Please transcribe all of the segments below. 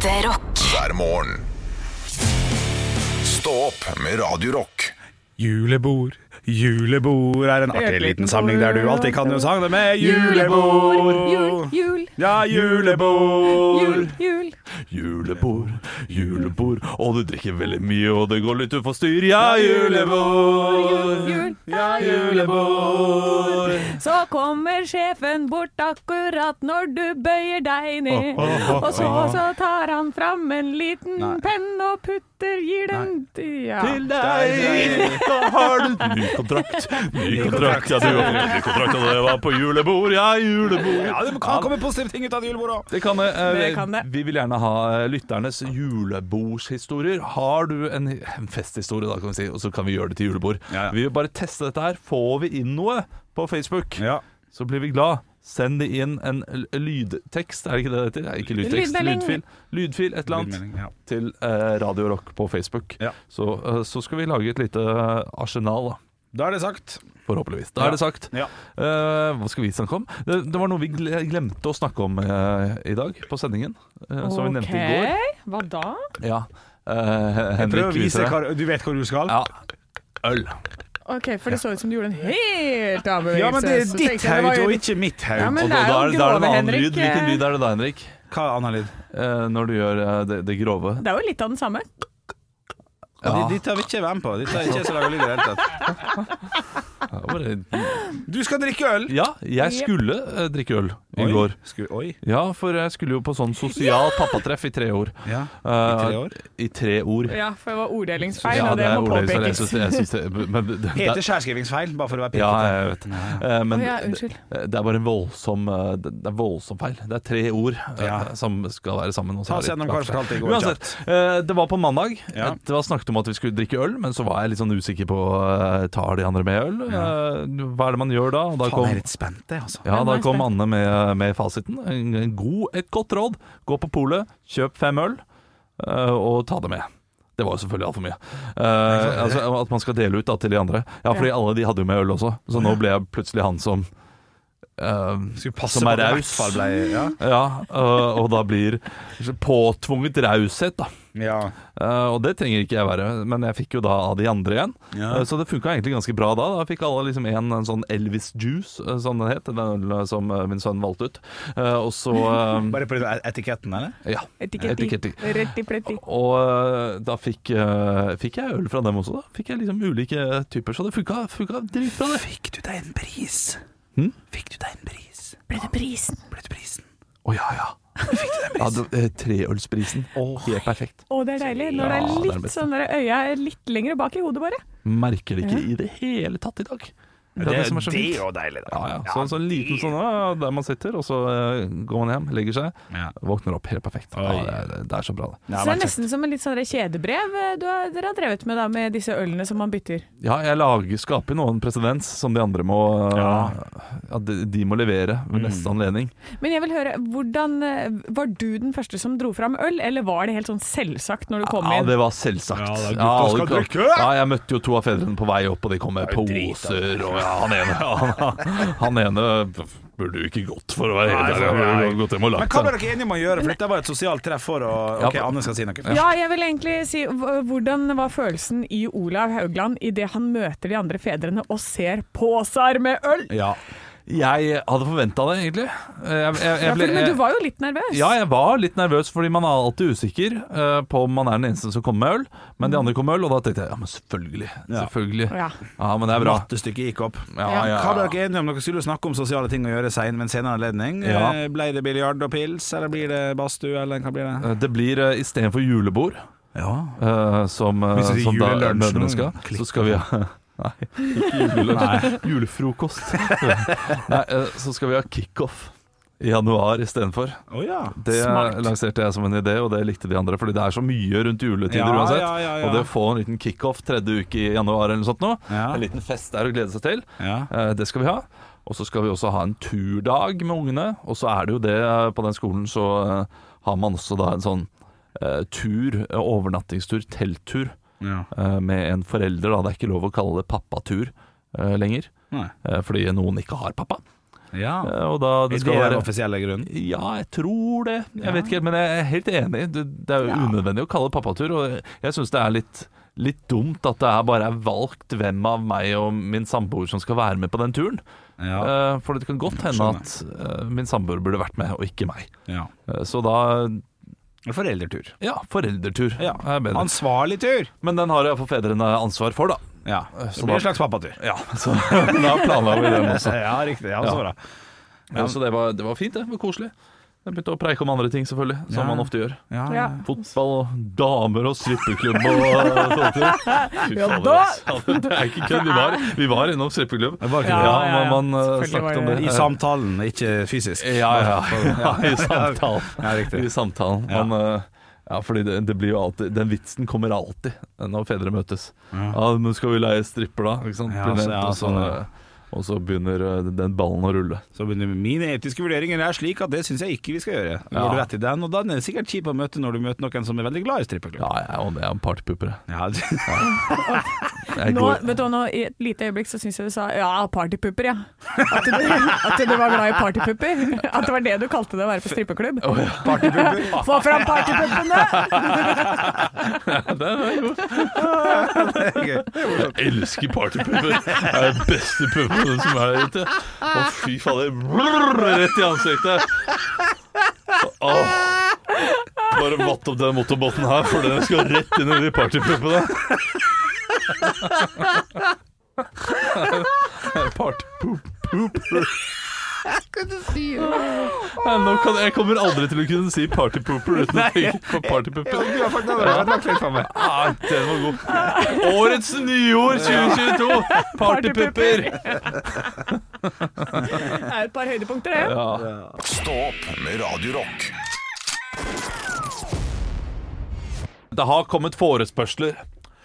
Ekte rock. hver morgen. Stå opp med Radio Rock. Julebord, julebord er en artig liten samling der du alltid kan jo sange med julebord. Jul, jul, Ja, julebord. jul, jul. Julebord, julebord, og du drikker veldig mye, og det går litt utfor styr. Ja, julebord, Jul, ja, julebord. Så kommer sjefen bort akkurat når du bøyer deg ned. Og så, så tar han fram en liten Nei. penn og putter, gir den ja. Til deg, da har du ny kontrakt. Ny kontrakt, ja, du har ny kontrakt, og det var på julebord. Ja, julebord. Ja, det kan komme positive ting ut av julebordet julebord òg. Det kan det. Eh, Det kan det. Vi vil gjerne ha lytternes julebordshistorier. Har du en, en festhistorie, da, kan vi si, og så kan vi gjøre det til julebord. Ja, ja. Vi vil bare teste dette her. Får vi inn noe på Facebook, Ja. så blir vi glad. Send det inn en lydtekst, er det ikke det det heter? Ikke lydtekst, lydfil. Lydfil, et eller annet. Ja. Til eh, Radio Rock på Facebook. Ja. Så, eh, så skal vi lage et lite eh, arsenal, da. Da er det sagt. Forhåpentligvis. Da Ja. er det sagt. Ja. Uh, hva skal vi snakke om? Det, det var noe vi glemte å snakke om uh, i dag på sendingen. eh, som vi nevnte i går. Hva da? Ja. Eh, Jeg Henrik prøver å vise viser hva det. Du vet hvor du skal? Ja. Øl. Ok, For det så ut som du gjorde en helt annen bevegelse. Ja, men det er ditt haug og ikke mitt haug. Ja, men det da, er da, jo da det en grove, annen Henrik. lyd. Hvilken lyd er det da, Henrik? Hva er annen lyd? Eh, når du gjør det, det grove. Det er jo litt av den samme. Ja. de, de tar vi ikke vært med på. De tar ikke så laga lyd i det hele tatt. Du skal drikke øl! ja, jeg skulle eh, drikke øl i Oi. går. Sku, oi. Ja, for jeg skulle jo på sånn sosial pappatreff i tre år. Ja. Eh, I tre år? I tre ord. Ja, for det var orddelingsfeil, Ja, og det, det må påpekes. jeg syns det men, det, det, Heter skjærskrivingsfeil, bare for å være Ja, jeg vet. Uh, Men oh, ja, det, det er bare en voldsom uh, Det er voldsom feil. Det er tre ord eh, Ja. som skal være sammen. Ta oss gjennom hva du fortalte i går. Uansett, eh, det var på mandag. Ja. Det var snakket om at vi skulle drikke øl, men så var jeg litt sånn usikker på uh, Tar de andre med øl. Eh, hva er det man gjør da? Og da Faen, kom, jeg er litt spent, jeg, altså. ja, da kom. Anne med, med fasiten. En, en god, et godt råd. Gå på polet, kjøp fem øl, eh, og ta det med. Det var jo selvfølgelig altfor mye. Uh, altså, at man skal dele ut da, til de andre. Ja, fordi alle de hadde jo med øl også, så nå ble jeg plutselig han som eh, passe som er raus. Ja. Ja, uh, og da blir påtvunget raushet, da. ja. Uh, og det trenger ikke jeg være, men jeg fikk jo da av de andre igjen. Ja. Uh, så det funka egentlig ganske bra da. Da fikk alle liksom en, en sånn Elvis Juice, uh, som den het. Den ølen som min sønn valgte ut. Eh, og så Bare på etiketten, eller? Ja. Etiketti. Etiketti. Og da fikk, fikk jeg øl fra dem også. da Fikk jeg liksom ulike typer, så det funka, funka dritbra. det Fikk du deg en pris? Hm? Fikk du deg en pris? Ble det prisen? Ble det prisen? Å ja, ja. Fikk du ja det, eh, treølsprisen. Helt perfekt. Å, det er deilig. Når det er er ja, det litt beste. sånn der øya er litt lenger bak i hodet, bare. Merker det ikke i det hele tatt i dag. Det det, er det, det er jo deilig, da. Ja, ja. Så, så en liten sånn ja, der man sitter, og så eh, går man hjem, legger seg, Ja. våkner opp helt perfekt. Ja, det, er, det er så bra, det. Ja, så det er nesten som en litt sånn kjedebrev eh, du har, dere har drevet med da, med disse ølene som man bytter. Ja, jeg lager, skaper noen presedens som de andre må Ja. ja, de, de må levere ved Mm. neste anledning. Men jeg vil høre, hvordan eh, Var du den første som dro fram øl, eller var det helt sånn selvsagt når du kom Ja, inn? det var selvsagt. Ja, da, Ja, alle skal! Ja, jeg møtte jo to av fedrene på vei opp, og de kom med er poser. Og ja, han ene, han, han ene burde jo ikke gått, for å være helt ærlig. Men hva ble dere enige om å gjøre? For dette var et sosialt treff for å Ok, Anne skal si noe. Ja, jeg vil egentlig si Hvordan var følelsen i Olav Haugland idet han møter de andre fedrene og ser poser med øl? Ja. Jeg hadde forventa det, egentlig. Jeg, jeg, jeg, ble- ja, men du var jo litt nervøs. Ja, jeg var litt nervøs, fordi man er alltid usikker eh, på om man er den eneste som kommer med øl. Men de andre kom med øl, og da tenkte jeg ja, men selvfølgelig. Selvfølgelig. Ja. Ja, men det er bra. Mattestykket gikk opp. Ja, Ja. ja, Hva dere enige om? Dere skulle snakke om sosiale ting å gjøre sein ved en senere anledning. Ja. Eh, Ble det biljard og pils, eller blir det badstue, eller hva blir det? Eh, Det blir uh, istedenfor julebord, Ja. eh, som, eh, Hvis som da mødrene skal, så skal vi ha Nei, ikke julelunsj. Julefrokost. Nei, eh, så skal vi ha kickoff i januar istedenfor. Oh, ja. Det Smart. lanserte jeg som en idé, og det likte de andre. Fordi det er så mye rundt juletider Ja, uansett. ja, ja, ja. Og det å få en liten kickoff tredje uke i januar eller noe sånt nå, Ja. en liten fest der å glede seg til, Ja. eh, det skal vi ha. Og så skal vi også ha en turdag med ungene. Og så er det jo det eh, på den skolen, så har man også da en sånn tur, overnattingstur, telttur, ja. eh, med en forelder. Da. Det er ikke lov å kalle det pappatur eh, lenger, Nei. eh, fordi noen ikke har pappa. Ja. Og da det skal er være den offisielle grunnen. Ja, jeg tror det. Jeg vet ikke, men jeg er helt enig. Det, er jo unødvendig å kalle det pappatur. Og jeg syns det er litt, litt dumt at det er bare er valgt hvem av meg og min samboer som skal være med på den turen. Ja. For det kan godt hende at min samboer burde vært med, og ikke meg. ja. Så da Foreldretur. ja, foreldretur Ja. er bedre. Ansvarlig tur. Men den har iallfall fedrene ansvar for, da. Ja. Så Så blir en slags pappatur. Ja, så da planla vi den også. Ja, riktig. Ja, Ja. så bra. Ja, så det var, det var fint, det. det var koselig. Jeg begynte å preike om andre ting, selvfølgelig, som Ja. man ofte gjør. Ja, Ja. Fotball og damer og strippeklubb og sånne ting. Fy Ja, fader, da- Det er ikke kødd. Vi var, vi var innom strippeklubb. Det var ikke Ja, det. ja, ja. man, man eh, Selvfølgelig snakket om det. I samtalen, ikke fysisk. Ja, ja, ja, i samtalen. Ja, riktig. I samtalen. Ja. Man, eh, ja, fordi det, det blir jo alltid Den vitsen kommer alltid når fedre møtes. Ja, men skal vi leie stripper, da? Ikke sant? Ja, så- ja, sånn, ja. Og så begynner eh, den ballen å rulle. Så begynner mine etiske vurderinger er slik at det syns jeg ikke vi skal gjøre. Ja. Går du rett i den, og da er det sikkert kjipt å møte når du møter noen som er veldig glad i strippeklubb. Ja, ja, og det er en partypupper. Ja. Nå, vet du, nå, I et lite øyeblikk så syns jeg du sa ja, partypupper, ja. At du, at du var glad i partypupper. At det var det du kalte det å være på strippeklubb. Få fram partypuppene! Den er god. Det er gøy. Jeg elsker partypupper. Det er den beste puppen som er der ute. Å, fy fader. Rett i ansiktet. Åh. Bare vatt opp den motorbåten her, for den skal rett inn i de partypuppene. Partypooper. Nå kan, jeg kommer aldri til å kunne si partypooper uten å tenke på partypupper. pooper. Ah, den var god. Årets nyord 2022! Partypupper! Det er et par høydepunkter, det. Ja. Stå opp med Radiorock. Det har kommet forespørsler.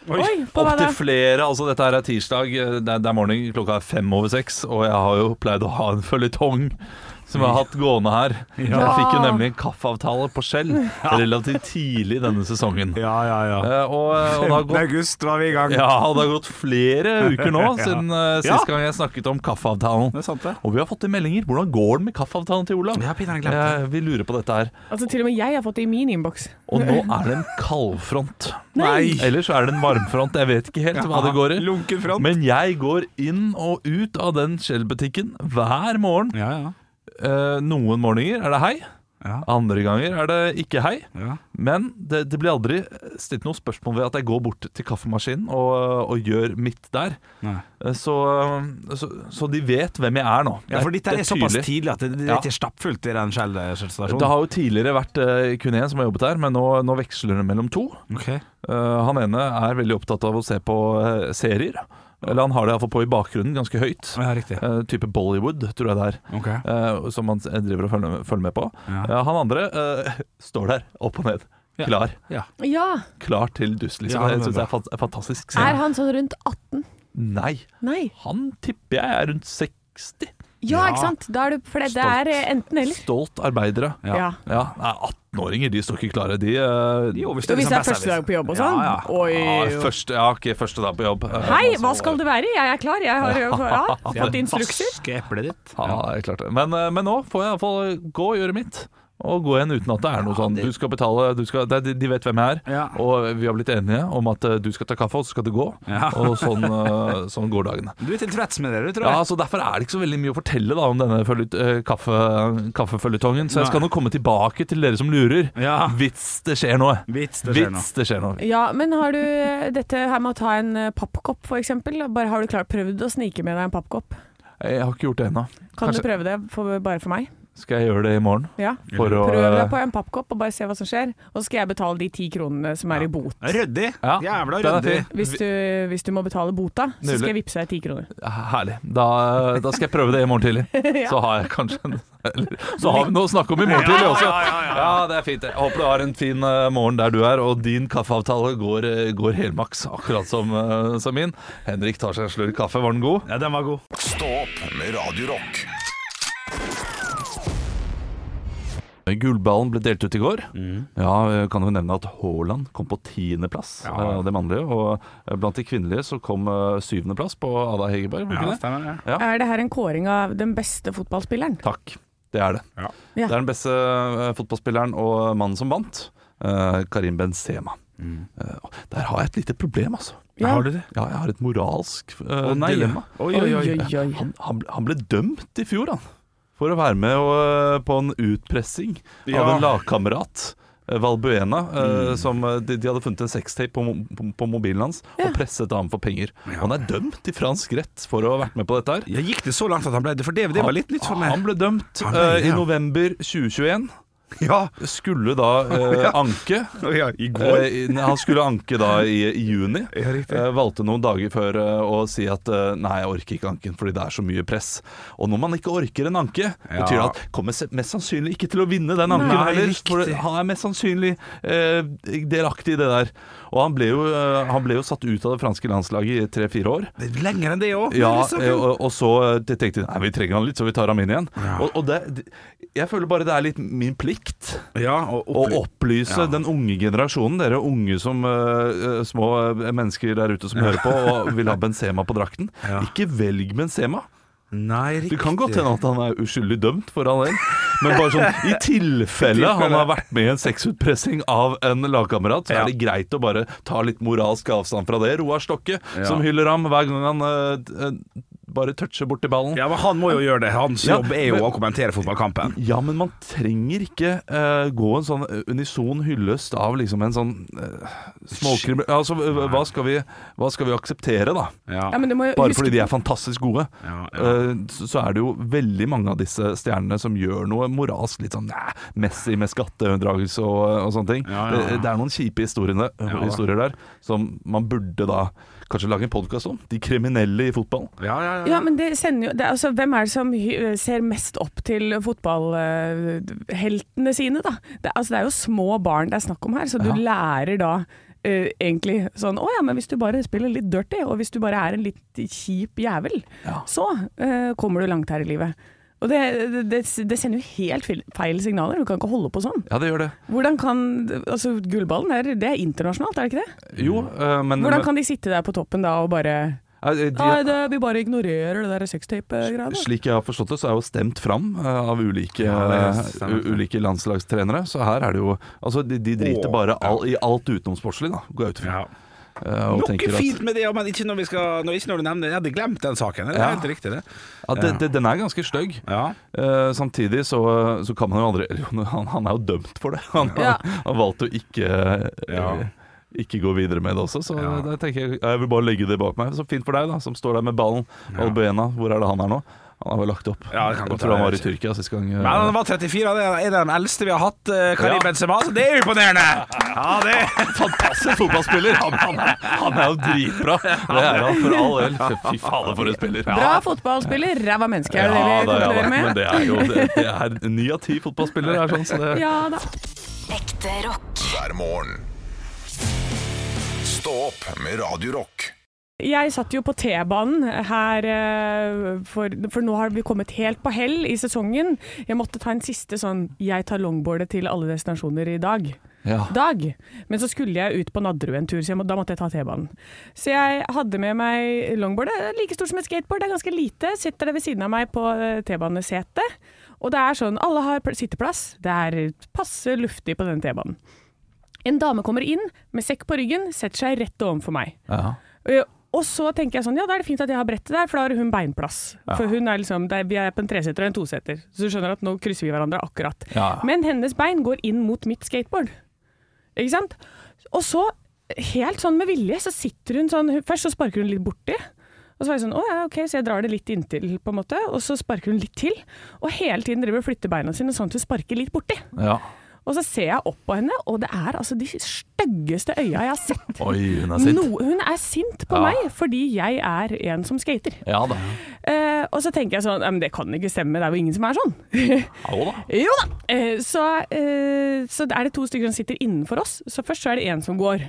Oi, på hva da? Opptil flere. altså Dette her er tirsdag, det er, det er morgen, klokka er fem over seks. Og jeg har jo pleid å ha en føljetong som vi har hatt gående her. Ja. Jeg fikk jo nemlig en kaffeavtale på Skjell relativt tidlig denne sesongen. Ja, ja, ja. Eh, Og, og det har 15. gått august var vi i gang. ja, og det har gått flere uker nå siden uh, Ja. sist gang jeg snakket om kaffeavtalen. Det er sant, det. Og vi har fått inn meldinger. Hvordan går det med kaffeavtalen til Olav? Ja, glemt. Eh, vi lurer på dette her. Altså Til og med jeg har fått det i min innboks. Og nå er det en kaldfront. Nei. Eller så er det en varmfront. Jeg vet ikke helt hva det går i. Lunkenfront. Men jeg går inn og ut av den Shell-butikken hver morgen. Ja, ja. Eh, noen morgener er det hei, Ja, andre ganger er det ikke hei. ja. Men det, det blir aldri stilt noe spørsmål ved at jeg går bort til kaffemaskinen og, og gjør mitt der. Eh, Så, så, så de vet hvem jeg er nå. Ja, for dette er, såpass tydelig. tidlig at det, det er ikke stappfullt i den Shell-stasjonen. Det har jo tidligere vært eh, kun én som har jobbet her, men nå, nå veksler det mellom to. Okay. Uh, han ene er veldig opptatt av å se på eh, serier. Eller han har det iallfall på i bakgrunnen, ganske høyt. Ja, riktig. Uh, type Bollywood, tror jeg det er. Okay. Uh, som man driver og følger, følger med på. Ja. Eh, han andre eh, står der, opp og ned. Ja. Klar. Ja. Ja. Klar til dust, liksom. Ja, det syns synes det er fantastisk. Er han sånn rundt 18? Nei, Nei. han tipper jeg er rundt 60. Ja, Ja. ikke sant? Da er du, for det, det er eh, enten eller. Stolt arbeidere. Ja. Ja. Ja, nei, 18-åringer de står ikke klare. De, de Jo, hvis Så det er liksom første dag på jobb og sånn? Ja, ja. Oi. ja, første, ja, ok, første dag på jobb. Eh, Hei, altså, hva skal det være? Jeg er klar. Jeg har ja, fått instrukser. Vaske eplet ditt. Ja, det er klart det. Men, eh, men nå får jeg iallfall gå og gjøre mitt. Og gå igjen uten at det er noe sånn Du skal betale du skal, det, De vet hvem jeg er. Ja. Og vi har blitt enige om at eh, du skal ta kaffe, og så skal du gå. Ja. Og sånn, eh, sånn går dagene. Du er tilfreds med det, du, tror Ja, så Derfor er det ikke så veldig mye å fortelle da om denne følge- eh, kaffe, kaffeføljetongen. Så jeg skal nå komme tilbake til dere som lurer. Ja. Vits det skjer noe. Vits, det skjer. Vits det skjer noe. Ja, men har du dette her med å ta en pappkopp, for eksempel? Bare har du klart prøvd å snike med deg en pappkopp? Jeg har ikke gjort det ennå. Kan Kanskje- du prøve det for, bare for meg? Skal jeg gjøre det i morgen? Ja. For å Prøv deg eh, på en pappkopp og bare se hva som skjer. Og så skal jeg betale de ti kronene som er i bot. Ryddig. Ja, Jævla den er ryddig. fin. Hvis du, hvis du må betale bota, så Nydelig. skal jeg vippse deg ti kroner. Herlig. Da, da skal jeg prøve det i morgen tidlig. Så har jeg kanskje en eller, Så har vi noe å snakke om i morgen tidlig også. Ja, det er fint. Jeg håper du har en fin eh, morgen der du er, og din kaffeavtale går, eh, går helmaks, akkurat som, eh, som min. Henrik tar seg en slurk kaffe. Var den god? Ja, den var god. Stå opp med Radio Rock. Gullballen ble delt ut i går. Ja, jeg kan jo nevne at Haaland kom på tiendeplass, Ja. eh, det mannlige. Og eh, blant de kvinnelige så kom eh, syvendeplass på Ada Hegerberg. Ja, det? stemmer ja. Ja. Er det her en kåring av den beste fotballspilleren? Takk, det er det. Ja. Det er den beste eh, fotballspilleren og mannen som vant. eh, Karim Benzema. Mm. der har jeg et lite problem, altså. Ja. Har du det? Ja, jeg har et moralsk uh, oh, dilemma. Oi, oi, oi. oi. Han, han, ble- han ble dømt i fjor, han. For å være med og, eh, på en utpressing Ja. av en lagkamerat. eh, Valbuena, mm. som eh, de, de hadde funnet en sextape på, på, på mobilen hans Ja. og presset ham for penger. Han er dømt i fransk rett for å ha vært med på dette her. Jeg gikk det så langt at han ble det? For det, det var litt nytt for meg. Han ble dømt Han ble, uh, i november 2021. Ja, Skulle da eh, Ja. anke. ja i går. Eh, han skulle anke da i, i juni. Eh, valgte noen dager før eh, å si at eh, nei, jeg orker ikke anken fordi det er så mye press. Og når man ikke orker en anke, betyr det at kommer mest sannsynlig ikke til å vinne den anken Nei, heller. riktig. For han er mest sannsynlig eh, delaktig i det der. Og han ble, jo, han ble jo satt ut av det franske landslaget i tre-fire år. Det er lenger enn det òg. Ja, og, og så tenkte de nei, vi trenger han litt, så vi tar ham inn igjen. Og, og det, det, jeg føler bare det er litt min plikt ja, og å og opplyse Ja. den unge generasjonen, dere unge som uh, små eh, mennesker der ute som hører på og vil ha Benzema på drakten. Ja. Ikke velg Benzema. Nei, Det kan godt hende at han er uskyldig dømt, for all del. Men bare sånn, i tilfelle han har vært med i en sexutpressing av en lagkamerat, så er det greit å bare ta litt moralsk avstand fra det. Roar Stokke, som hyller ham hver gang han uh, bare toucher borti ballen. Ja, men han må jo gjøre det. Hans Ja, jobb er jo men- å kommentere fotballkampen. Ja, men man trenger ikke uh, gå en sånn unison hyllest av liksom en sånn uh, småkrim... Altså, hva- skal, vi, hva skal vi akseptere, da? Ja. Ja, men du må jo Bare huske fordi de er fantastisk gode. Ja, ja. Eh, så så er det jo veldig mange av disse stjernene som gjør noe moralsk litt sånn næh, Messi med skatteunndragelse og, og sånne ting. Ja, ja, ja. Det, det er noen kjipe historier der som man burde da kanskje lage en podkast om. De kriminelle i fotball. Ja, ja, ja. Ja, men det sender jo det, altså, Hvem er det som ser mest opp til fotballheltene sine, da? Det, altså, det er jo små barn det er snakk om her, så du Ja. lærer da Uh, egentlig sånn Å ja, men hvis du bare spiller litt dirty, og hvis du bare er en litt kjip jævel, Ja. så uh, kommer du langt her i livet. Og det, det, det sender jo helt feil- signaler. Du kan ikke holde på sånn. Ja, det gjør det. Hvordan kan Altså, gullballen er, det er internasjonalt, er det ikke det? Jo, eh, men Hvordan kan de sitte der på toppen da og bare de, Nei, det, vi bare ignorerer det der sextape-greiene. Slik jeg har forstått det, så er jo stemt fram eh, av ulike, Ja, eh, u- ulike landslagstrenere. Så her er det jo Altså, de, de driter Åh, bare all, i alt utenom sportslig, da, går jeg ut fra. Ja. Eh, Noe fint med det, ja, men ikke når vi skal når, Ikke når du nevner det. Jeg hadde glemt den saken. Det er Ja. helt riktig, det. Ja, det, det, den er ganske stygg. Ja. Uh, samtidig så, så kan man jo aldri han, han er jo dømt for det. Han, Ja. han valgte å ikke uh, Ja. Ikke gå videre med det også, så Ja. da tenker jeg jeg vil bare legge det bak meg. Så fint for deg, da, som står der med ballen. Ja. Albuena, hvor er det han er nå? Han har vel lagt opp. Ja, det kan jeg tror han var i Tyrkia sist gang. eh, Men han var 34, det er en av de eldste vi har hatt. eh, Karim Ja. Benzema, så det er imponerende! Ja, det Fantastisk fotballspiller! Han, han, er, han er jo dritbra. Det er han for all del. Fy fader, for en spiller. Bra fotballspiller, ræva menneske, er det Ja, det vi er, konkluderer ja, men det er jo det, det er ni av ti fotballspillere er sånn, så det Ja da. Ekte rock. hver morgen. Stå opp med Radio Rock. Jeg satt jo på T-banen her, eh, for, for nå har vi kommet helt på hell i sesongen. Jeg måtte ta en siste sånn 'jeg tar longboardet til alle destinasjoner i dag'. ja. dag. Men så skulle jeg ut på Nadderud en tur, så må, da måtte jeg ta T-banen. Så jeg hadde med meg longboardet, like stort som et skateboard, det er ganske lite. Sitter det ved siden av meg på eh, T-banesetet. Og det er sånn, alle har sitteplass. Det er passe luftig på den T-banen. En dame kommer inn med sekk på ryggen, setter seg rett overfor meg. Ja. Og så tenker jeg sånn, ja da er det fint at jeg har brettet der, for da har hun beinplass. For hun er liksom, er, vi er på en treseter og en toseter, så du skjønner at nå krysser vi hverandre akkurat. Ja. Men hennes bein går inn mot mitt skateboard. Ikke sant? Og så, helt sånn med vilje, så sitter hun sånn, først så sparker hun litt borti, og så var jeg sånn, å ja, ok, så jeg drar det litt inntil på en måte, og så sparker hun litt til, og hele tiden driver og flytter beina sine sånn at hun sparker litt borti. ja. Og så ser jeg opp på henne, og det er altså de styggeste øya jeg har sett. Oi, hun er sint. No, hun er sint på Ja. meg fordi jeg er en som skater. Ja da. Eh, og så tenker jeg sånn, men det kan ikke stemme, det er jo ingen som er sånn. Jo da. jo da! Eh, så, eh, så er det to stykker som sitter innenfor oss. Så først så er det en som går.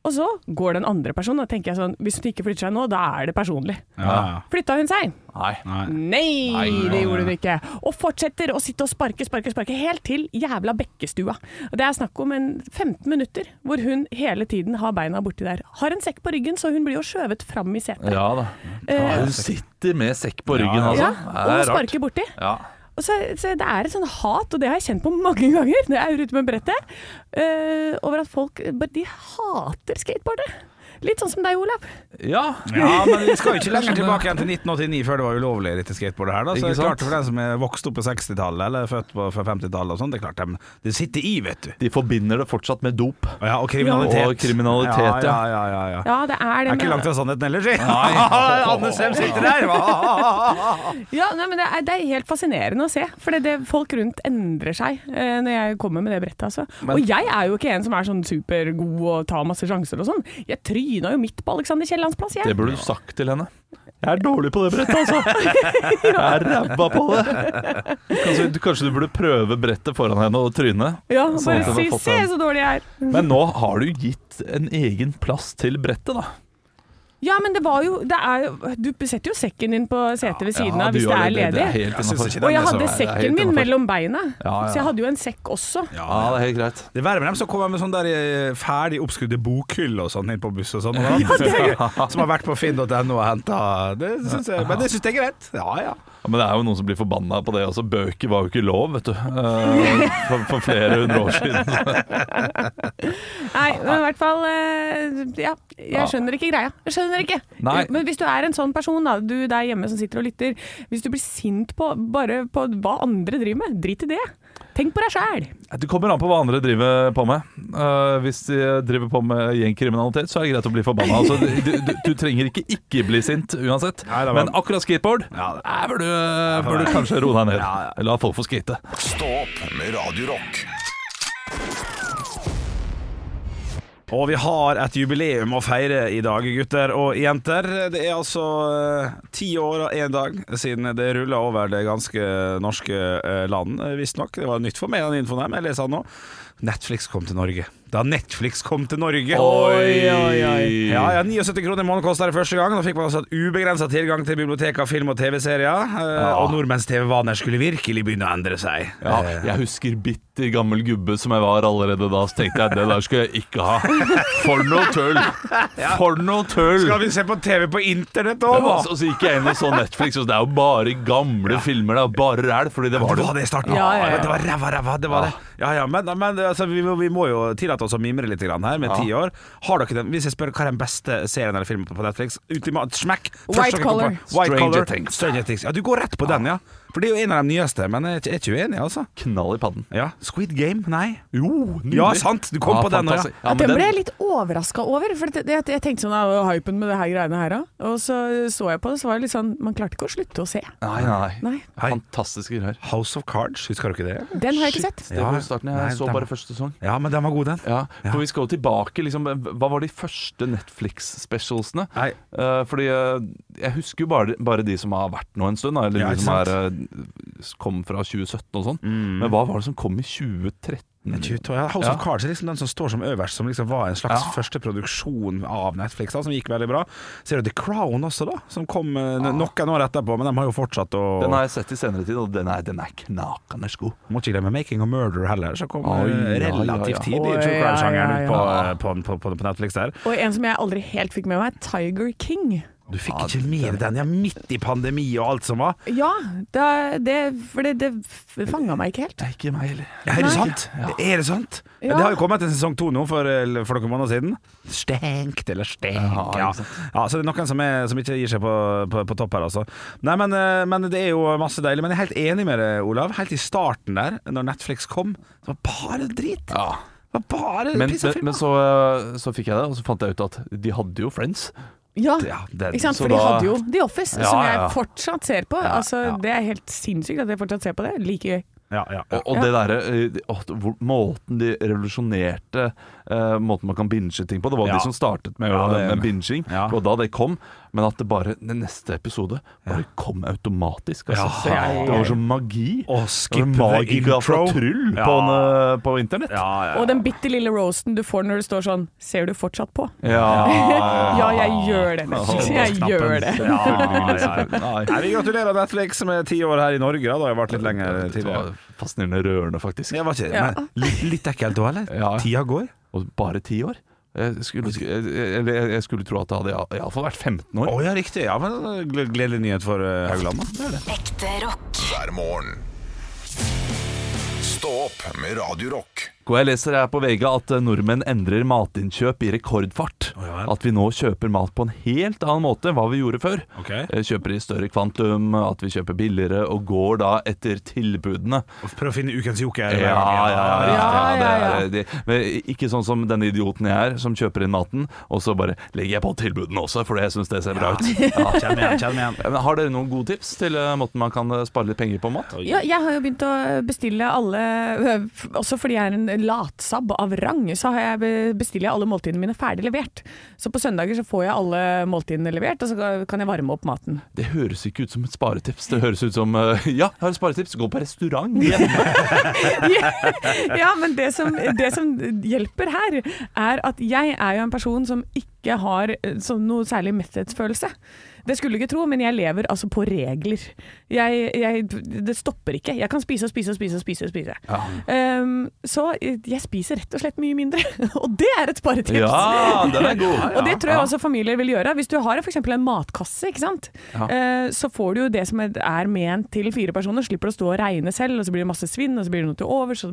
Og så går den andre personen, og tenker jeg sånn Hvis hun ikke flytter seg nå, da er det personlig. Ja. Flytta hun seg? Nei. Nei. Nei, Nei, det gjorde hun ikke. Og fortsetter å sitte og sparke, sparke, sparke helt til jævla Bekkestua. Og Det er snakk om en 15 minutter hvor hun hele tiden har beina borti der. Har en sekk på ryggen, så hun blir jo skjøvet fram i setet. Ja da. Ja, hun sitter med sekk på ryggen, altså. Ja, og hun sparker borti. Ja. Så, så Det er et sånn hat, og det har jeg kjent på mange ganger når jeg er ute med brettet, uh, over at folk de hater skateboardet. Litt sånn som deg, Olav. ja. Ja, men vi skal jo ikke lenger tilbake igjen til 1989 før det var ulovlig dette skateboard her. Da. Så det er klart for den som er vokst opp på 60-tallet eller født på 50-tallet og sånn, det er klart de, de, sitter i, vet du. De forbinder det fortsatt med dop. Ja, og kriminalitet. Og kriminalitet, ja. ja, ja, ja, ja. Ja, det er Det det er ikke langt fra sannheten ellers, si. Anne Sem sitter der! Ja, nei, men det er, det er helt fascinerende å se. For det, det, folk rundt endrer seg eh, når jeg kommer med det brettet. Altså. og jeg er jo ikke en som er sånn supergod og tar masse sjanser og sånn. Jeg tryna jo midt på Alexander Kiellands plass, Det burde du sagt til henne. Jeg er dårlig på det brettet, altså. Jeg er ræva på det. Kanskje, du- kanskje du burde prøve brettet foran henne og trynet? Ja, Sånn bare si 'se så dårlig jeg er'. Men nå har du gitt en egen plass til brettet, da. Ja, men det var jo, det er jo Du setter jo sekken din på setet ved siden Ja, av hvis det er ledig. Er og jeg hadde sekken min mellom beina, Ja, ja. så jeg hadde jo en sekk også. Ja, det er helt greit. Det er verre med dem som kommer med sånn der eh, ferdig oppskrudde bokhylle og sånn inn på buss og sånn. Som har vært på finn.no og henta det synes jeg, Men det syns jeg er greit. Ja, ja. Ja, men det er jo noen som blir forbanna på det også. Bøker var jo ikke lov, vet du. Eh, For, for flere hundre år siden. Nei, men i hvert fall eh, Ja, Ja. jeg skjønner ikke greia. Jeg skjønner ikke. Nei. Men hvis du er en sånn person, da, du der hjemme som sitter og lytter, hvis du blir sint på bare på hva andre driver med, drit i det. Tenk på deg sjæl. Det kommer an på hva andre driver på med. Uh, hvis de driver på med gjengkriminalitet, så er det greit å bli forbanna. Altså, du, du, du trenger ikke ikke bli sint uansett. Nei, var- Men akkurat skateboard Ja, det- bør du, bør du kanskje roe deg ned. Ja, ja. La folk få skate. Stå opp med Radio Og vi har et jubileum å feire i dag, gutter og jenter. Det er altså eh, ti år og én dag siden det rulla over det ganske norske eh, land, eh, visstnok. Det var nytt for meg, den infoen her, men jeg leser den nå. Netflix kom til Norge. Da Netflix kom til Norge. Oi, oi, Ja, ja, 79 kroner i måneden kosta det første gang. Da fikk man altså ubegrensa tilgang til bibliotek av film og TV-serier. eh, Ja. Og nordmenns TV-vaner skulle virkelig begynne å endre seg. Ja, jeg husker bitter gammel gubbe som jeg var allerede da. Så tenkte jeg det der skulle jeg ikke ha. For noe tull! For noe tull! Skal vi se på TV på internett òg, òg? så, så gikk jeg inn og så Netflix, og det er jo bare gamle filmer. Det er bare ræl, fordi det var Det det. var det i starten. Ja, ja, ja. Det var ræva, ræva. Det var det. Ja, ja, men, men altså, vi, må, vi må jo tillate oss å mimre litt grann her, med Ja. ti år. Har dere den, Hvis jeg spør hva er den beste serien eller filmen på Netflix Ultimat smack. White Color. White Stranger Collar. Things. Stranger Things. Ja, du går rett på den, ja. For det er jo en av de nyeste, men jeg er ikke- uenig, altså. Knall i padden. Ja, Squid Game? Nei. Jo, nydelig. Ja, sant. Du kom Ja, på den, ja. Ja, den ble jeg litt overraska over. For det, det, jeg tenkte sånn av hypen med det her greiene her, òg. Og så så jeg på det, så var det litt sånn Man klarte ikke å slutte å se. Nei, nei. Nei. Fantastiske greier. House of Cards, husker du ikke det? Den har jeg ikke Shit, sett. Det var starten. Jeg Nei, så bare var- første sesong. Ja, men den var god, den. Ja, Ja. for vi skal jo tilbake liksom, Hva var de første Netflix-specialsene? Eh, fordi uh, jeg husker jo bare, bare de som har vært nå en stund, da, eller Ja, de som er, kom fra 2017 og sånn. Men hva var det som kom i 2013? Men 22, ja, House Ja. of Cards er liksom den som står som øverst, som liksom var en slags Ja. første produksjon av Netflix, da, som gikk veldig bra. Ser du The Crown også, da, som kom eh, n- noen år etterpå, men de har jo fortsatt å Den har jeg sett i senere tid, og den er, den er knakende god. Må ikke glemme Making a Murder heller, som kom Oi, eh, ja, ja, relativt ja. tidlig i True Crime-sjangeren ja, ut på, ja. eh, på, på, på, på Netflix der. Og en som jeg aldri helt fikk med meg, er Tiger King. Du fikk Ja, ikke med den, ja, midt i pandemi og alt som var. Ja, det, det, for det, det fanga meg ikke helt. Det er ikke meg heller. Ja, er det sant? Ja. Er det sant? Ja. Det har jo kommet en sesong to nå for, for noen måneder siden. Stengt eller stengt. Ja, Ja, ja, så det er noen som, er, som ikke gir seg på, på, på topp her, altså. Nei, men, eh, men det er jo masse deilig. Men jeg er helt enig med deg, Olav. Helt i starten der, når Netflix kom, det var bare drit. Ja. Det var bare Men, piss og men, film. men så, eh, så fikk jeg det, og så fant jeg ut at de hadde jo Friends. Ja, Ja, det, ikke sant? For de hadde jo The Office, Ja, som jeg ja, ja. fortsatt ser på. altså, ja. Det er helt sinnssykt at jeg fortsatt ser på det. Like gøy. Ja, ja, Og, og Ja. det derre eh, Måten de revolusjonerte uh, Måten man kan binge ting på. Det var Ja. de som startet med, Ja, det med binging. Ja. Og da det kom, men at det bare den neste episode bare kom automatisk. Altså. Ja. Så Ja, Det var som magi. Og skip the magika fra. Tryll Ja. på, en, eh, på internett. Ja, ja, Og den bitte lille roasten du får når det står sånn Ser du fortsatt på? Ja, Ja, jeg gjør det. Netflix. Jeg gjør det. Ja, ja, ja. Nei. Vi gratulerer Netflix med ti år her i Norge. Da. Det har jeg vært litt lenger tidligere. fascinerende rørende, faktisk. Litt, litt ekkelt da, eller? Ja. Tida går. Og bare ti år? Jeg skulle, jeg, jeg, skulle tro at det hadde iallfall vært 15 Å år. ja, riktig. Ja, men Gledelig nyhet for eh, Haugland. da. Det det. Ekte rock. hver morgen. Stå opp med Radio Rock. Og jeg leser her på VG at eh, nordmenn endrer matinnkjøp i rekordfart. Ja. At vi nå kjøper mat på en helt annen måte enn hva vi gjorde før. Ok. Eh, Kjøper i større kvantum, at vi kjøper billigere og går da etter tilbudene. Prøv å finne ukens joker. Ja, ja, ja. Ja, det ja, er- det- Ikke sånn som denne idioten jeg er, som kjøper inn maten, og så bare legger jeg på tilbudene også, fordi jeg syns det ser bra ut. Ja. Kjenn igjen, kjenn igjen. Har dere noen gode tips til eh, måten man kan eh, spare litt penger på mat? Ja, jeg har jo begynt å bestille alle Også fordi jeg er en latsabb av rang, så har jeg bestiller jeg alle måltidene mine ferdig levert. Så på søndager så får jeg alle måltidene levert, og så kan jeg varme opp maten. Det høres ikke ut som et sparetips. Det høres ut som eh, Ja, jeg har et sparetips. Gå på restaurant hjemme. ja, men det som, det som hjelper her, er at jeg er jo en person som ikke har eh, noe særlig metthetsfølelse. Det skulle du ikke tro, men jeg lever altså på regler. Jeg, jeg, det stopper ikke. Jeg kan spise og spise og spise og spise. og spise. Um, så jeg spiser rett og slett mye mindre, og det er et sparetips. Ja, den er god. Og det tror jeg også familier vil gjøre. Hvis du har f.eks. en matkasse, ikke? Ja. Eh, så får du jo det som er ment til fire personer. Slipper å stå og regne selv, og så blir det masse svinn, og så blir det noe til overs.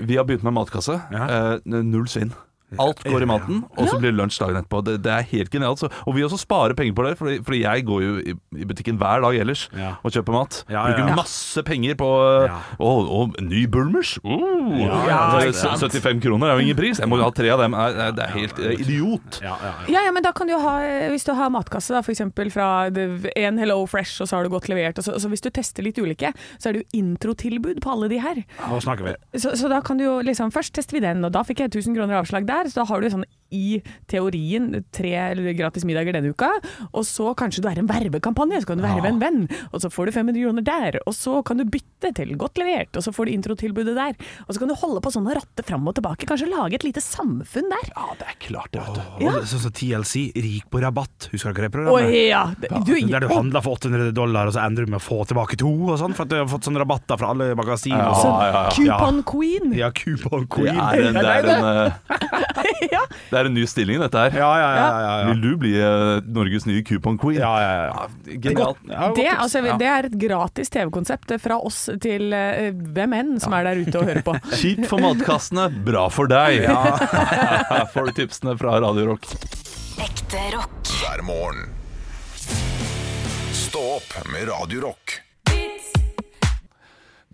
Vi har begynt med matkasse. Ja. Eh, null svinn. Alt går i maten, og så blir det lunsj dagen etterpå. Det, det er helt genialt. Så, og vi også sparer penger på det, fordi, fordi jeg går jo i, i butikken hver dag ellers Ja. og kjøper mat. Ja, Bruker ja. masse penger på Ja. Og, og ny Bulmers! Oh, Ja, er ikke sant. 75 kroner er jo ingen pris. Jeg må jo ha tre av dem. Det er- Det er helt eh, idiot. Ja, ja, ja. Ja, ja, men da kan du jo ha, hvis du har matkasse da, for eksempel fra det- en Hello Fresh, og så har du godt levert, og så, så hvis du tester litt ulike, så er det jo introtilbud på alle de her. Nå snakker vi. Så, så da kan du jo liksom, først tester vi den, og da fikk jeg 1000 kroner avslag der, så da har du sånn i teorien tre gratis middager denne uka, og så kanskje du er en vervekampanje, så kan du verve en venn, og så får du 500 kroner der, og så kan du bytte til godt levert, og så får du introtilbudet der, og så kan du holde på sånn og ratte fram og tilbake, kanskje lage et lite samfunn der. Ja, det er klart det, vet du. Og er Sånn som TLC, rik på rabatt. Husker dere det programmet? Oh, ja! Du, Der du handla for 800 dollar, og så endrer du med å få tilbake to, og sånn, for at du har fått sånne rabatter fra alle magasiner. Ja, og sånn. ja, ja. Coupon Queen. Ja, coupon Det queen. er den det er en, eh, ja. Det er en ny stilling, dette her. Ja, ja, ja. ja, ja. Vil du bli uh, Norges nye coupon queen? Ja, ja, ja. Genialt. Ja, Det, altså, det er et gratis TV-konsept fra oss til uh, hvem enn som er der ute og hører på. Kjipt for matkassene, bra for deg. Her Får du tipsene fra Radio Rock. Ekte rock. hver morgen. Stå opp med Radio Rock.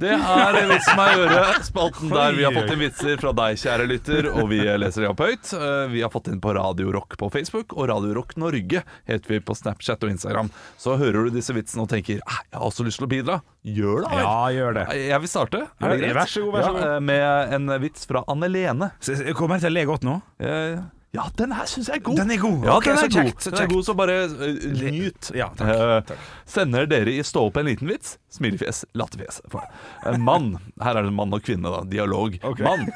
Det er Vits meg i øret, spalten der vi har fått inn vitser fra deg, kjære lytter, og vi leser dem opp høyt. Eh, Vi har fått inn på Radio Rock på Facebook, og Radio Rock Norge heter vi på Snapchat og Instagram. Så hører du disse vitsene og tenker «Ah, jeg har også lyst til å bidra. Gjør det, vel. Ja, gjør det. Jeg vil starte. Er vær så god, vær så god. Ja, eh, med en vits fra Anne Lene. Kommer Jeg til å le godt nå. Ja, Ja, den her syns jeg er god. Den er god. Ja, okay, den så er god. kjekt, så Den er god, så bare uh, nyt. Ja, takk, takk. Sender dere i Stå opp en liten vits? Smilefjes, latterfjes. Eh, Mann. Her er det mann og kvinne, da. Dialog. Okay. Mann.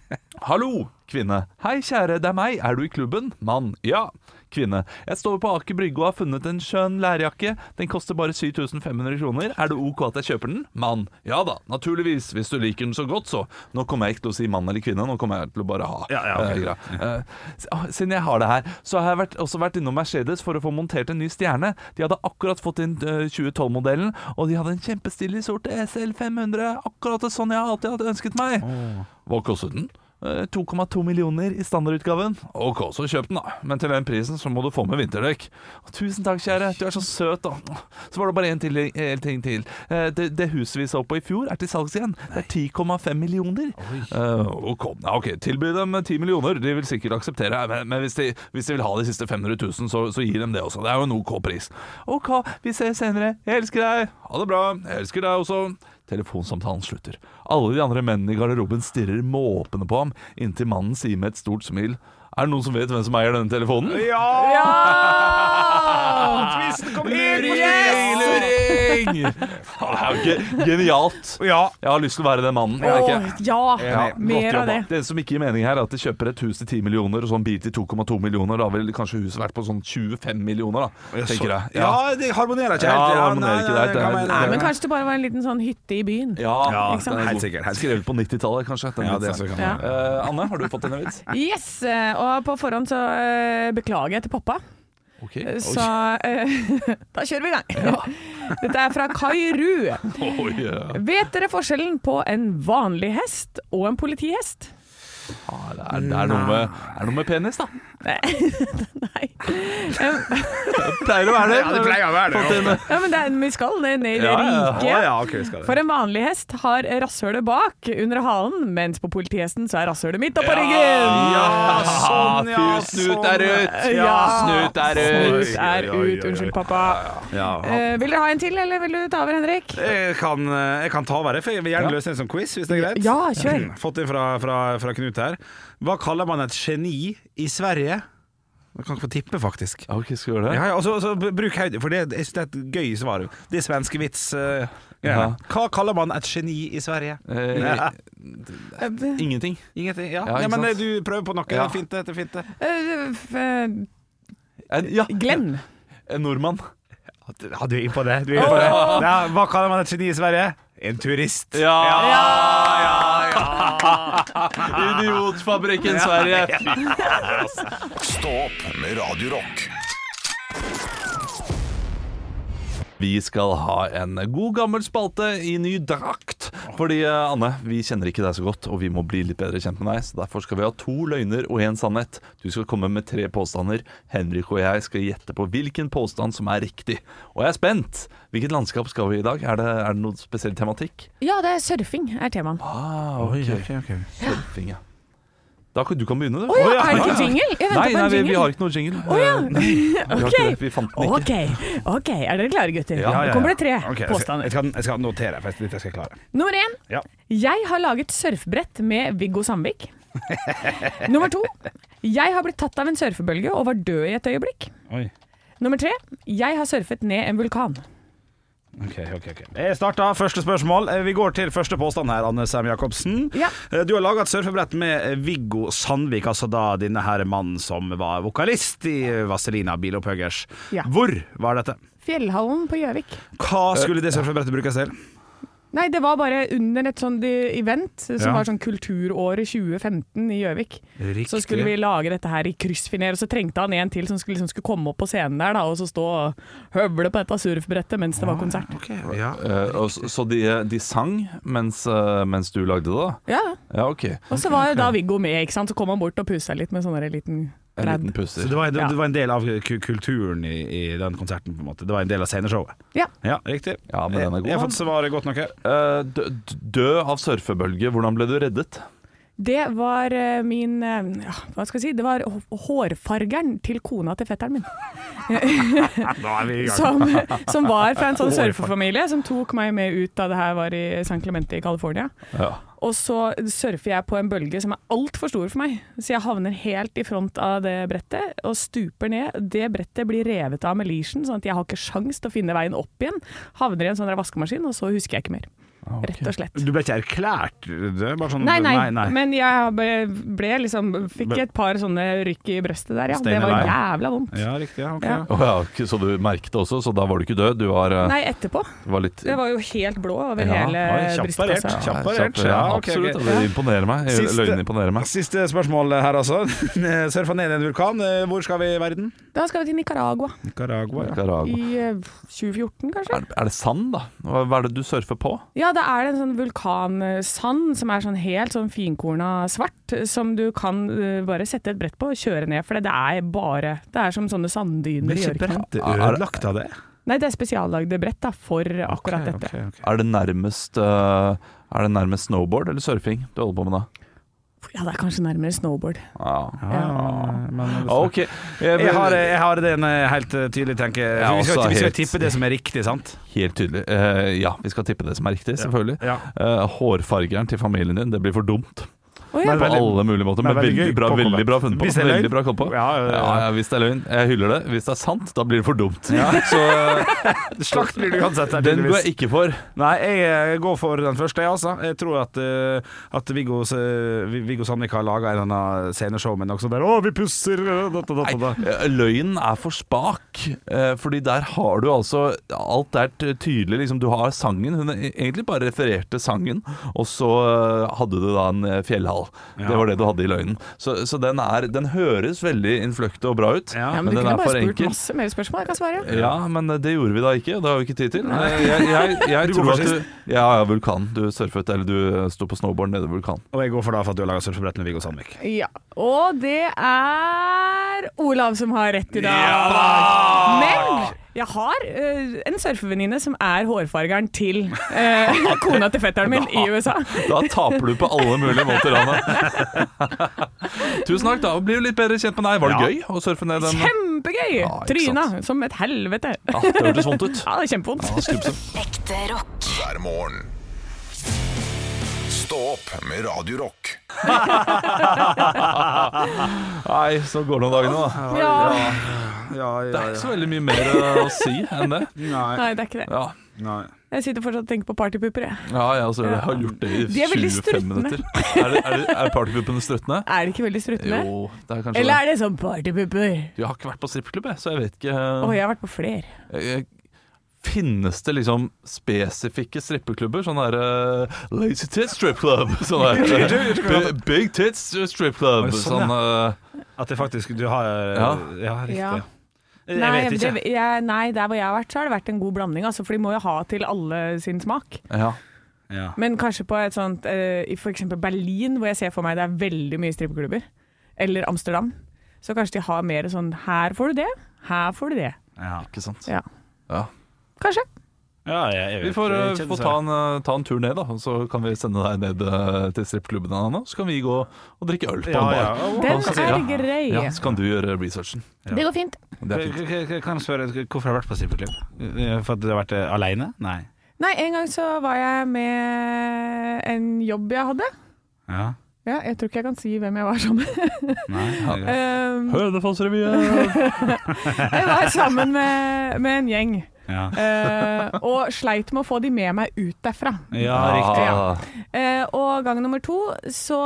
Hallo, kvinne. Hei, kjære, det er meg. Er du i klubben? Mann. Ja. Kvinne. Jeg står på Aker Brygge og har funnet en skjønn lærjakke. Den koster bare 7500 kroner. Er det ok at jeg kjøper den? Mann. Ja da, naturligvis. Hvis du liker den så godt, så. Nå kommer jeg ikke til å si mann eller kvinne. Nå kommer jeg til å bare ha. Ja, ja, okay. eh. Eh, ah, Siden jeg har det her, så har jeg vært, også vært innom Mercedes for å få montert en ny stjerne. De hadde akkurat fått inn eh, 2012-modellen, og de hadde en kjempestilig sort SL 500. Akkurat sånn jeg alltid hadde ønsket meg. Hva kostet den? Eh, 2,2 millioner i standardutgaven. Ok, så kjøp den, da. Men til den prisen så må du få med vinterdekk. Tusen takk, kjære. Du er så søt, da. Så var det bare til, ting til. Eh, Det, det huset vi så på i fjor, er til salgs igjen. Det er 10,5 millioner. Uh, ok, ok, tilby dem 10 millioner. De vil sikkert akseptere. Men, men hvis, de, hvis de vil ha de siste 500 000, så, så gir dem det også. Det er jo en OK pris. Ok, vi ses senere. Jeg elsker deg. Ha det bra. Jeg elsker deg også. Telefonsamtalen slutter. Alle de andre mennene i garderoben stirrer måpende på ham, inntil mannen sier med et stort smil Er det noen som vet hvem som eier denne telefonen? Ja! Ja! kom Luring! Luring! Det er jo ge- genialt. Ja. Jeg har lyst til å være den mannen. Åh, ja! Ja, Mer av det. Det som ikke gir mening her, er at de kjøper et hus til 10 millioner og sånn bil til 2,2 millioner. Da vil kanskje huset vært på sånn 25 millioner, da, tenker jeg. Ja, det harmonerer ikke Ja, helt. det harmonerer ikke, det nei, det er- nei, Nei, nei, men kanskje det bare var en liten sånn hytte i byen. Ja, Ja, helt sikkert, Skrevet på 90-tallet, kanskje. Ja, det Ja. Eh, Anne, har du fått denne vits? Yes! eh, Og på forhånd så eh, beklager jeg til pappa. Ok. Så eh, da kjører vi i gang. Dette er fra Kai Ru. Oi, ja. Vet dere forskjellen på en vanlig hest og en politihest? Ja, det, er, det, er noe med, det er noe med penis, da. Nei. Det pleier å være det. Ja, det pleier å være det, ja, men det er, vi skal ned, ned i det Ja, ja. Rike. ja, ok, vi skal det. For en vanlig hest har rasshølet bak under halen, mens på politihesten så er rasshølet midt oppå ryggen. Ja, sånn, ja, Fy, snut er sånn. ut! Ja. Snut er ut! Snut er ut. Unnskyld, pappa. Ja, Eh, vil dere ha en til, eller vil du ta over, Henrik? Jeg kan, eh, jeg kan ta over jeg vil gjerne løse en som quiz, hvis det er greit. Ja, kjør. Fått det fra, fra, fra Knut her. Hva kaller man et geni i Sverige? Jeg kan ikke få tippe, faktisk. Ok, skal vi gjøre det? Ja, ja, altså, altså, bruk høyde, for det, jeg synes det er et gøy svar. Det er svenske vits. eh, greiene. Hva kaller man et geni i Sverige? Eh, Ja. ingenting. Ingenting? Ja, Ja, ja, men sant? eh, du prøver på noe. Det Ja. er fint, det. det er fint det. Uh, f- eh, En, ja, Glenn. en nordmann. Ja, du er inne på det. Du er inne på det. Ja, hva kaller man et geni i Sverige? En turist. Ja, Idiotfabrikken Sverige. Stå opp med Radiorock. Vi skal ha en god gammel spalte i ny drakt. Fordi, eh, Anne, vi kjenner ikke deg så godt, og vi må bli litt bedre kjent med deg. Så Derfor skal vi ha to løgner og én sannhet. Du skal komme med tre påstander. Henrik og jeg skal gjette på hvilken påstand som er riktig. Og jeg er spent. Hvilket landskap skal vi i dag? Er det, er det noe spesiell tematikk? Ja, det er surfing er temaet. Ah, okay. Okay, ok. Surfing, ja. Da du kan begynne, du. Oh, ja, er det ikke jingle? Jeg Nei, nei vi, vi har ikke noe jingle. Oh, ja. okay. vi fant den ikke. Ok, ok, er dere klare gutter? Ja, Nå kommer det tre okay. påstander. Jeg skal, jeg skal notere, for dette skal jeg klare. Nummer én. Ja. Jeg har laget surfbrett med Viggo Sandvik. Nummer to. Jeg har blitt tatt av en surfebølge og var død i et øyeblikk. Oi. Nummer tre. Jeg har surfet ned en vulkan. Ok, ok, ok Jeg starter første spørsmål. Eh, Vi går til første påstand her, Anne Sem Jacobsen. Ja. Eh, Du har laga et surfebrett med Viggo Sandvik, altså da denne her mannen som var vokalist i Vazelina Bilopphøggers. Ja. Hvor var dette? Fjellhallen på Gjøvik. Hva skulle det surfebrettet brukes til? Nei, det var bare under et sånt eh, event som Ja. var sånn Kulturåret 2015 i Gjøvik. Så skulle vi lage dette her i kryssfiner, og så trengte han en til som skulle, liksom, skulle komme opp på scenen der da, og så stå og høvle på dette surfbrettet mens det var konsert. Okay, ja. uh, og så så de, de sang mens, uh, mens du lagde det, da? Ja, Ja, okay. Og så var okay, da Viggo med, ikke sant? så kom han bort og pussa litt med sånn liten En liten pusser. Så det var, det, Ja. det var en del av kulturen i, i den konserten, på en måte. Det var en del av sceneshowet. Ja. Ja, riktig. Ja, men den er god, Jeg har fått svaret godt nok her. Uh, dø- død av surfebølge, hvordan ble du reddet? Det var eh, min eh, ja, Hva skal jeg si? Det var hårfargeren til kona til fetteren min. Som, som var fra en sånn surfefamilie som tok meg med ut da det her var i San Clemente i California. Ja. Og så surfer jeg på en bølge som er altfor stor for meg, så jeg havner helt i front av det brettet og stuper ned. Det brettet blir revet av med leashen, sånn at jeg har ikke sjans til å finne veien opp igjen. Havner i en sånn vaskemaskin, og så husker jeg ikke mer. Rett og slett. Du ble ikke erklært det? Bare sånn, Nei, nei, men jeg ble, ble liksom Fikk et par sånne rykk i brøstet der, ja. Det var jævla vondt. Ja, riktig. Ja, okay. Ja. Oh, ja, så du merket det også, så da var du ikke død? Du var, eh, Nei, etterpå. var litt Det var jo helt blå over Ja, hele brystkassa. Kjapt parert. Ja, absolutt. Det imponerer meg. Løgnen imponerer meg. Siste spørsmål her, altså. Surfa ned i en vulkan. Eh, Hvor skal vi i verden? Da skal vi til Nicaragua. Nicaragua. Ja. Nicaragua. I eh, 2014, kanskje? Er, er det sand, da? Hva er det du surfer på? Ja, da er det en sånn vulkansand som er sånn helt sånn finkorna svart, som du kan uh, bare sette et brett på og kjøre ned, for det er bare Det er som sånne sanddyner i ørkenen. Er det- ødelagt av det? Nei, det er spesiallagde brett da, for akkurat okay, dette. Okay, okay. Er det nærmest uh, Er det nærmest snowboard eller surfing du holder på med da? Ja, det er kanskje nærmere snowboard. Ja. Ja, Ah, Ok. Jeg, Jeg har, jeg har den helt eh, tydelig, tenker jeg. Vi skal, vi skal helt- tippe det som er riktig, sant? Helt tydelig. Uh, ja, vi skal tippe det som er riktig, selvfølgelig. Ja. Uh, hårfargeren til familien din, det blir for dumt. Å, ja. På veldig- alle mulige måter. men Men veldig veldig bra, veldig bra funnet på. Hvis det er løgn. Bra på. Ja, ja, ja. Ja, ja, hvis det er løgn. Jeg hyller det. Hvis det er sant, da blir det for dumt. Så Slakt blir du uansett. den går jeg ikke for. Nei, jeg går for den første, jeg, altså. Jeg tror at, eh, at Viggo, eh, Viggo Sandvik har laga en eller annen sceneshow med noe sånt der Å, vi pusser da, da, da, da. Nei, eh, løgnen er for spak. Fordi der har du altså Alt er tydelig. Liksom, du har sangen. Hun e- egentlig bare refererte sangen, og så hadde du da en eh, fjellhall. Ja. Det var det du hadde i løgnen. Så, så den, er, den høres veldig innfløkt og bra ut. Ja. Men, men du den kunne er bare spurt masse mer spørsmål. Jeg kan svare. Ja, men det gjorde vi da ikke. Det har vi ikke tid til. Jeg, jeg, jeg Du tror at du Ja, ja, vulkan. Du surfet, eller du sto på snowboard nede ved vulkan. Og jeg går for da for at du har laga surfebrett med Viggo Sandvik. Ja. Og det er Olav som har rett i dag. Ja! Men jeg har uh, en surfevenninne som er hårfargeren til uh, kona til fetteren min i USA. Da taper du på alle mulige måter, Anne. Tusen takk. Da blir du litt bedre kjent med deg. Var det Ja. gøy å surfe ned den? Kjempegøy! Ja, Tryna som et helvete. Ja, det hørtes vondt ut. Ja, det er kjempevondt. Ja. Ekte rock. hver morgen. Stå opp med Radio Rock. Nei, så går det noen dager nå, da. Ja. Ja, Det er ikke så veldig mye mer eh, å si enn det. Nei. Nei, det er ikke det. Ja, Nei. Jeg sitter fortsatt og tenker på partypupper. jeg. ja jeg, altså, jeg har gjort det i De er veldig 25 minutter. Er, det, er, det, er partypuppene struttende? Er det ikke veldig struttende? Jo, det er kanskje Eller er det sånn partypupper? Jeg har ikke vært på strippeklubb, så jeg vet ikke. Å, jeg har vært på flere. Eh, Finnes det liksom spesifikke strippeklubber? Sånn der uh, Lazy Tits Strip Club. Sånn der uh, Big- Tits Strip Club. Sånn, eh, At det faktisk du har Ja. Ja, riktig. Ja. Jeg Nei, vet ikke. det, jeg, nei, der hvor jeg har vært, så har det vært en god blanding. Altså, for de må jo ha til alle sin smak. Ja. Ja. Men kanskje på et sånt uh, I f.eks. Berlin, hvor jeg ser for meg det er veldig mye strippeklubber. Eller Amsterdam. Så kanskje de har mer sånn Her får du det, her får du det. Ja. Ikke sant. Ja. Ja. Kanskje. Ja, jeg, jeg vet Vi får, eh, Jeg kjenner ta en, eh, ta en tur ned, da. Så kan vi sende deg ned eh, til strippklubben Anna. Så kan vi gå og drikke øl på ja, en bar. ja. Den er grei. Ja, så kan du gjøre researchen. Ja. Det går fint. Det fint. Kan jeg spørre hvorfor har du vært på strippeklubb? Eh, For at du har vært eh, alene? Nei. Nei, en gang så var jeg med en jobb jeg hadde. Ja. Ja, jeg tror ikke jeg kan si hvem jeg var sammen med. Um, Hønefoss-revyen! jeg var sammen med, med en gjeng. Ja. eh, og sleit med å få de med meg ut derfra. ja, riktig. Ja. Eh, og gang nummer to så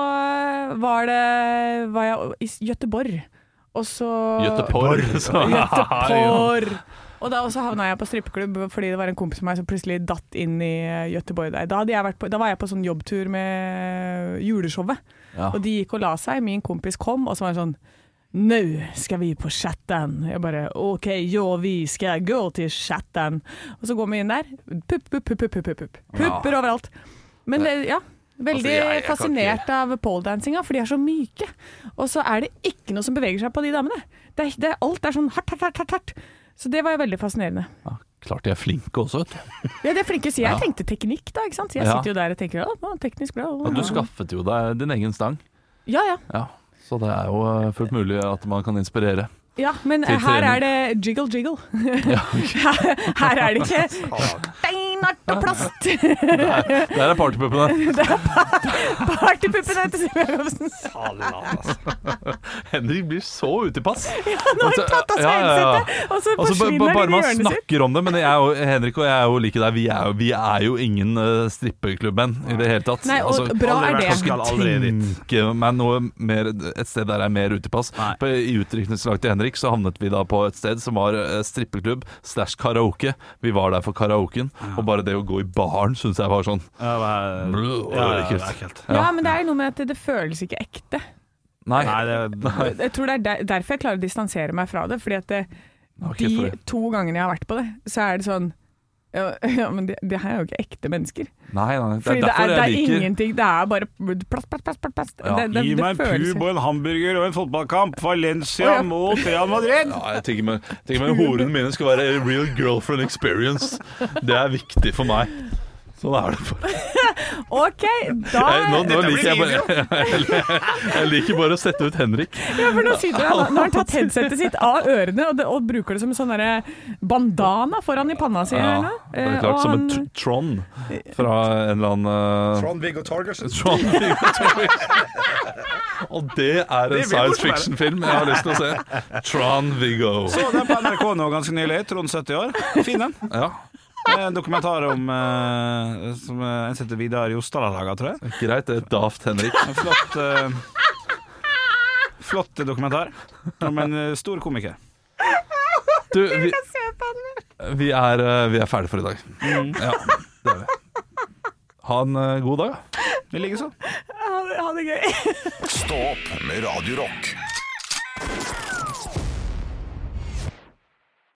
var det var jeg i Gøteborg. Og så Gøteborg! Og da også havna jeg på strippeklubb fordi det var en kompis av meg som plutselig datt inn i Gøteborg der. Da, hadde jeg vært på, da var jeg på sånn jobbtur med juleshowet, Ja. og de gikk og la seg. Min kompis kom, og så var han sånn Nå skal vi på chatten. Jeg bare OK, ja, vi skal gå til chatten. Og så går vi inn der. Pupp, pupp, pupp, pupp, pupp, pupp. Pupper overalt. Men det, ja. Veldig Altså, jeg- jeg fascinert av poledancinga, for de er så myke. Og så er det ikke noe som beveger seg på de damene. Det er, det, alt er sånn hardt, hardt, hardt, hardt, hardt. Så det var jo veldig fascinerende. Ja, klart de er flinke også, vet du. Ja, de er flinke, så jeg Ja. tenkte teknikk, da. ikke sant? Så jeg Ja. sitter jo der og tenker å, teknisk bra. Og du skaffet jo deg din egen stang. Ja, ja. Ja, Så det er jo eh, fullt mulig at man kan inspirere. Ja, men her er det jiggle jiggle. her, her er det ikke steinart og plast. Der er partypuppene. Partypuppene til Siv Jacobsen. Henrik blir så utipass. Ja. Nå har han tatt av seg headsetet, og så Altså, forsvinner han inn i hjørnet sitt. snakker om det, men jeg jo, Henrik og jeg er jo like der. Vi er jo, vi er jo ingen uh, strippeklubben i det hele tatt. Nei, og Altså, bra er det. Jeg skal aldri tenke meg noe mer, et sted der jeg er mer utipass. På, I utdrikningslaget til Henrik så havnet vi da på et sted som var uh, strippeklubb slash karaoke. Vi var der for karaoken, og bare det å gå i baren syns jeg var sånn Ja, men- ja, ja, ekkelt. Ja, men det er noe med at det, det føles ikke ekte. Nei. Nei, det, Jeg tror det er der, derfor jeg klarer å distansere meg fra det. Fordi at det, okay, de for to gangene jeg har vært på det, så er det sånn ja, ja men det, det her er jo ikke ekte mennesker. Nei, nei, det er Fordi det er, det er liker ingenting. Det er bare plast, plast, plast. plast. Ja. Det, det, Gi meg en pub og en hamburger og en fotballkamp. Valencia oh, ja. mot Real Madrid. Ja, jeg tenker meg, tenker meg Horene mine skal være real girlfriend experience. Det er viktig for meg. Sånn er det. bare. OK, da Jeg, nå, nå liker jeg bare Jeg liker bare å sette ut Henrik. Ja, for nå sitter han, nå har han tatt headsetet sitt av ørene og, det, og bruker det som en sånn bandana foran i panna si. Ja, det er Eh, klart og som en tr- Tron fra en eller annen uh, Trond-Viggo Torgersen. Tron. Og det er en science fiction-film jeg har lyst til å se. Tron Viggo. Så den på NRK nå ganske nylig. Trond 70 år. Fin den. Ja, En dokumentar om eh, som eh, en som heter Vidar Jostad har laga, tror jeg. greit, det er daft, Henrik. En flott eh, Flott dokumentar om en eh, stor komiker. Du, vi, vi, er, eh, vi er ferdige for i dag. Mm. Ja, det er vi. Ha en eh, god dag. da. Det ligger så. Ha det- ha det gøy. Stå opp med Radio Rock.